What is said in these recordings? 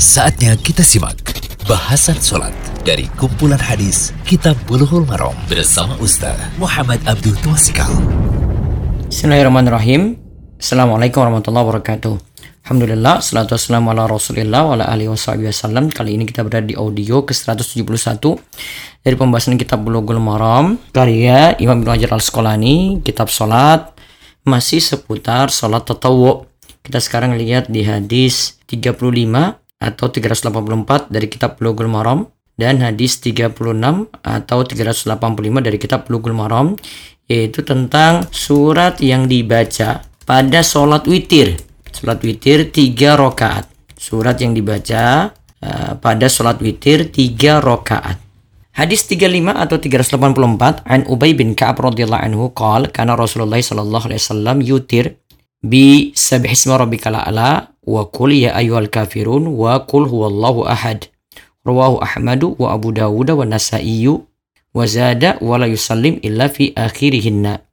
Saatnya kita simak bahasan sholat dari kumpulan hadis Kitab Bulughul Maram bersama Ustaz Muhammad Abdul Tuasikal. Bismillahirrahmanirrahim. Assalamualaikum warahmatullahi wabarakatuh. Alhamdulillah, salatu wassalamu ala rasulillah wa ala alihi wasallam. Kali ini kita berada di audio ke-171 dari pembahasan kitab Bulughul Maram karya Imam Ibnu Hajar Al-Asqalani, kitab salat masih seputar salat tatawu. Kita sekarang lihat di hadis 35 atau 384 dari kitab Bulughul Maram dan hadis 36 atau 385 dari kitab Bulughul Maram yaitu tentang surat yang dibaca pada sholat witir Sholat witir tiga rakaat. Surat yang dibaca uh, pada sholat witir tiga rakaat. Hadis 35 atau 384 an Ubay bin Ka'ab radhiyallahu anhu qala kana Rasulullah sallallahu alaihi wasallam yutir bi sabih isma rabbikal a'la wa qul ya ayyuhal kafirun wa qul huwallahu ahad. Rawahu Ahmadu wa Abu Dawud wa Nasa'i wa zada wa la yusallim illa fi akhirihinna.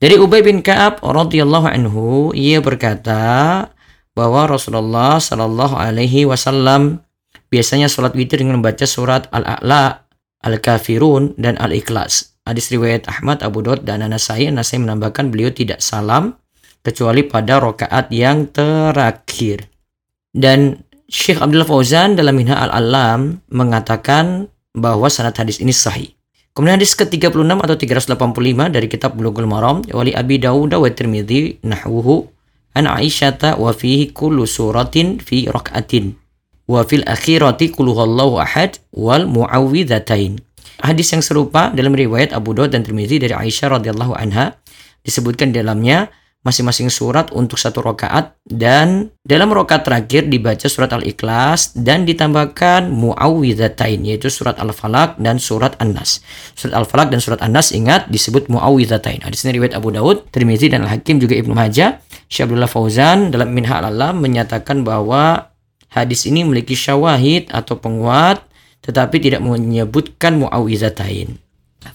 Dari Ubay bin Ka'ab radhiyallahu anhu ia berkata bahwa Rasulullah Shallallahu alaihi wasallam biasanya sholat witir dengan membaca surat Al-A'la, Al-Kafirun dan Al-Ikhlas. Hadis riwayat Ahmad, Abu Daud dan Nasai, Nasai menambahkan beliau tidak salam kecuali pada rokaat yang terakhir. Dan Syekh Abdullah Fauzan dalam Minha Al-Alam mengatakan bahwa sanad hadis ini sahih. Kemudian hadis ke-36 atau 385 dari kitab Bulughul Maram wali Abi Dawud wa Tirmidzi nahwuhu an Aisyata wa fihi kullu suratin fi rak'atin wa fil akhirati qul huwallahu ahad wal muawwidzatain. Hadis yang serupa dalam riwayat Abu Dawud dan Tirmidzi dari Aisyah radhiyallahu anha disebutkan dalamnya masing-masing surat untuk satu rokaat dan dalam rokaat terakhir dibaca surat Al-Ikhlas dan ditambahkan muawwidzatain yaitu surat Al-Falaq dan surat An-Nas. Surat Al-Falaq dan surat An-Nas ingat disebut muawwidzatain. Hadis ini riwayat Abu Daud, Tirmizi dan Al-Hakim juga Ibnu Majah. Syekh Abdullah Fauzan dalam Minha al-Alam menyatakan bahwa hadis ini memiliki syawahid atau penguat tetapi tidak menyebutkan muawwidzatain.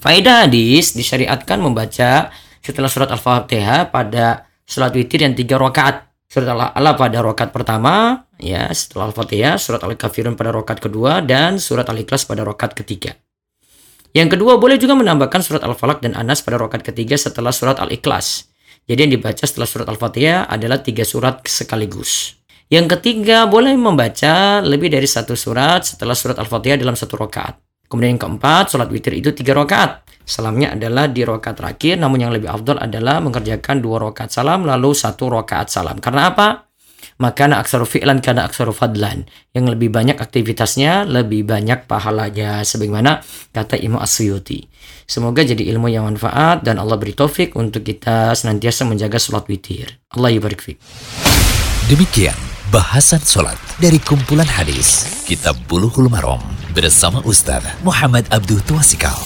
Faedah hadis disyariatkan membaca setelah surat Al-Fatihah pada sholat witir yang tiga rakaat. Surat Al-A'la pada rakaat pertama, ya setelah Al-Fatihah, surat Al-Kafirun pada rakaat kedua, dan surat Al-Ikhlas pada rakaat ketiga. Yang kedua, boleh juga menambahkan surat Al-Falaq dan Anas pada rakaat ketiga setelah surat Al-Ikhlas. Jadi yang dibaca setelah surat Al-Fatihah adalah tiga surat sekaligus. Yang ketiga, boleh membaca lebih dari satu surat setelah surat Al-Fatihah dalam satu rakaat. Kemudian yang keempat, sholat witir itu tiga rakaat. Salamnya adalah di rakaat terakhir, namun yang lebih afdol adalah mengerjakan dua rakaat salam lalu satu rakaat salam. Karena apa? Maka aksaru fi'lan karena aksaru fadlan. Yang lebih banyak aktivitasnya, lebih banyak pahalanya. Sebagaimana kata Imam Asyuti. Semoga jadi ilmu yang manfaat dan Allah beri taufik untuk kita senantiasa menjaga sholat witir. Allah yubarik Demikian bahasan sholat dari kumpulan hadis Kitab Bulughul Maram bersama Ustaz Muhammad Abdul Tuasikal.